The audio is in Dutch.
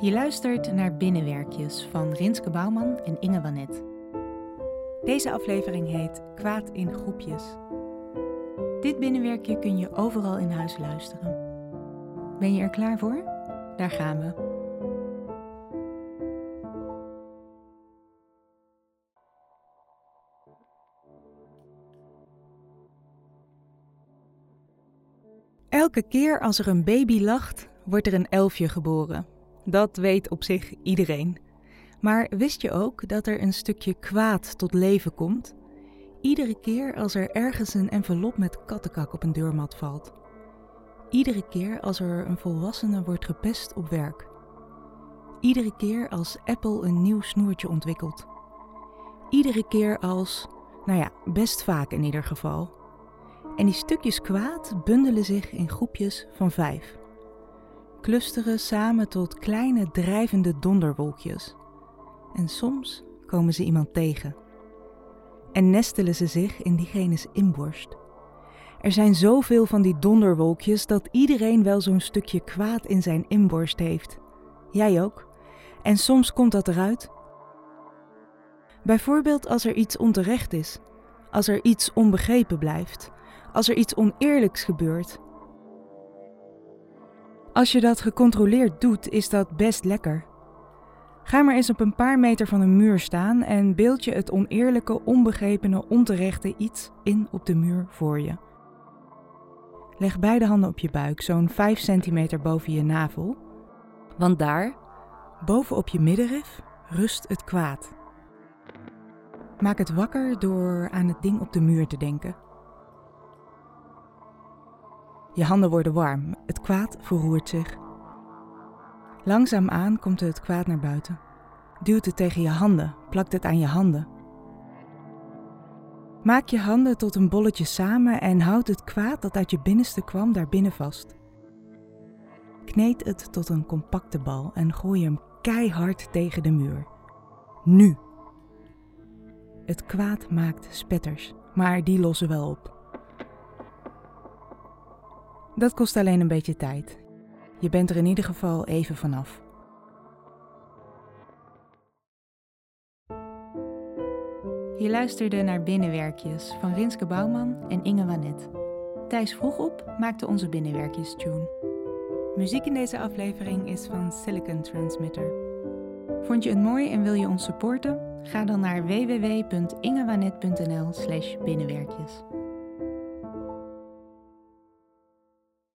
Je luistert naar Binnenwerkjes van Rinske Bouwman en Inge Wanet. Deze aflevering heet Kwaad in groepjes. Dit binnenwerkje kun je overal in huis luisteren. Ben je er klaar voor? Daar gaan we. Elke keer als er een baby lacht, wordt er een elfje geboren. Dat weet op zich iedereen. Maar wist je ook dat er een stukje kwaad tot leven komt? Iedere keer als er ergens een envelop met kattenkak op een deurmat valt. Iedere keer als er een volwassene wordt gepest op werk. Iedere keer als Apple een nieuw snoertje ontwikkelt. Iedere keer als, nou ja, best vaak in ieder geval. En die stukjes kwaad bundelen zich in groepjes van vijf clusteren samen tot kleine drijvende donderwolkjes. En soms komen ze iemand tegen. En nestelen ze zich in diegene's inborst. Er zijn zoveel van die donderwolkjes dat iedereen wel zo'n stukje kwaad in zijn inborst heeft. Jij ook. En soms komt dat eruit. Bijvoorbeeld als er iets onterecht is, als er iets onbegrepen blijft, als er iets oneerlijks gebeurt als je dat gecontroleerd doet, is dat best lekker. Ga maar eens op een paar meter van een muur staan en beeld je het oneerlijke, onbegrepene, onterechte iets in op de muur voor je. Leg beide handen op je buik, zo'n 5 centimeter boven je navel, want daar, boven op je middenrif, rust het kwaad. Maak het wakker door aan het ding op de muur te denken. Je handen worden warm, het kwaad verroert zich. Langzaamaan komt het kwaad naar buiten. Duwt het tegen je handen, plakt het aan je handen. Maak je handen tot een bolletje samen en houd het kwaad dat uit je binnenste kwam daarbinnen vast. Kneed het tot een compacte bal en gooi hem keihard tegen de muur. Nu! Het kwaad maakt spetters, maar die lossen wel op. Dat kost alleen een beetje tijd. Je bent er in ieder geval even vanaf. Je luisterde naar Binnenwerkjes van Rinske Bouwman en Inge Wanet. Thijs vroeg op maakte onze Binnenwerkjes tune. Muziek in deze aflevering is van Silicon Transmitter. Vond je het mooi en wil je ons supporten? Ga dan naar www.ingewanet.nl/binnenwerkjes.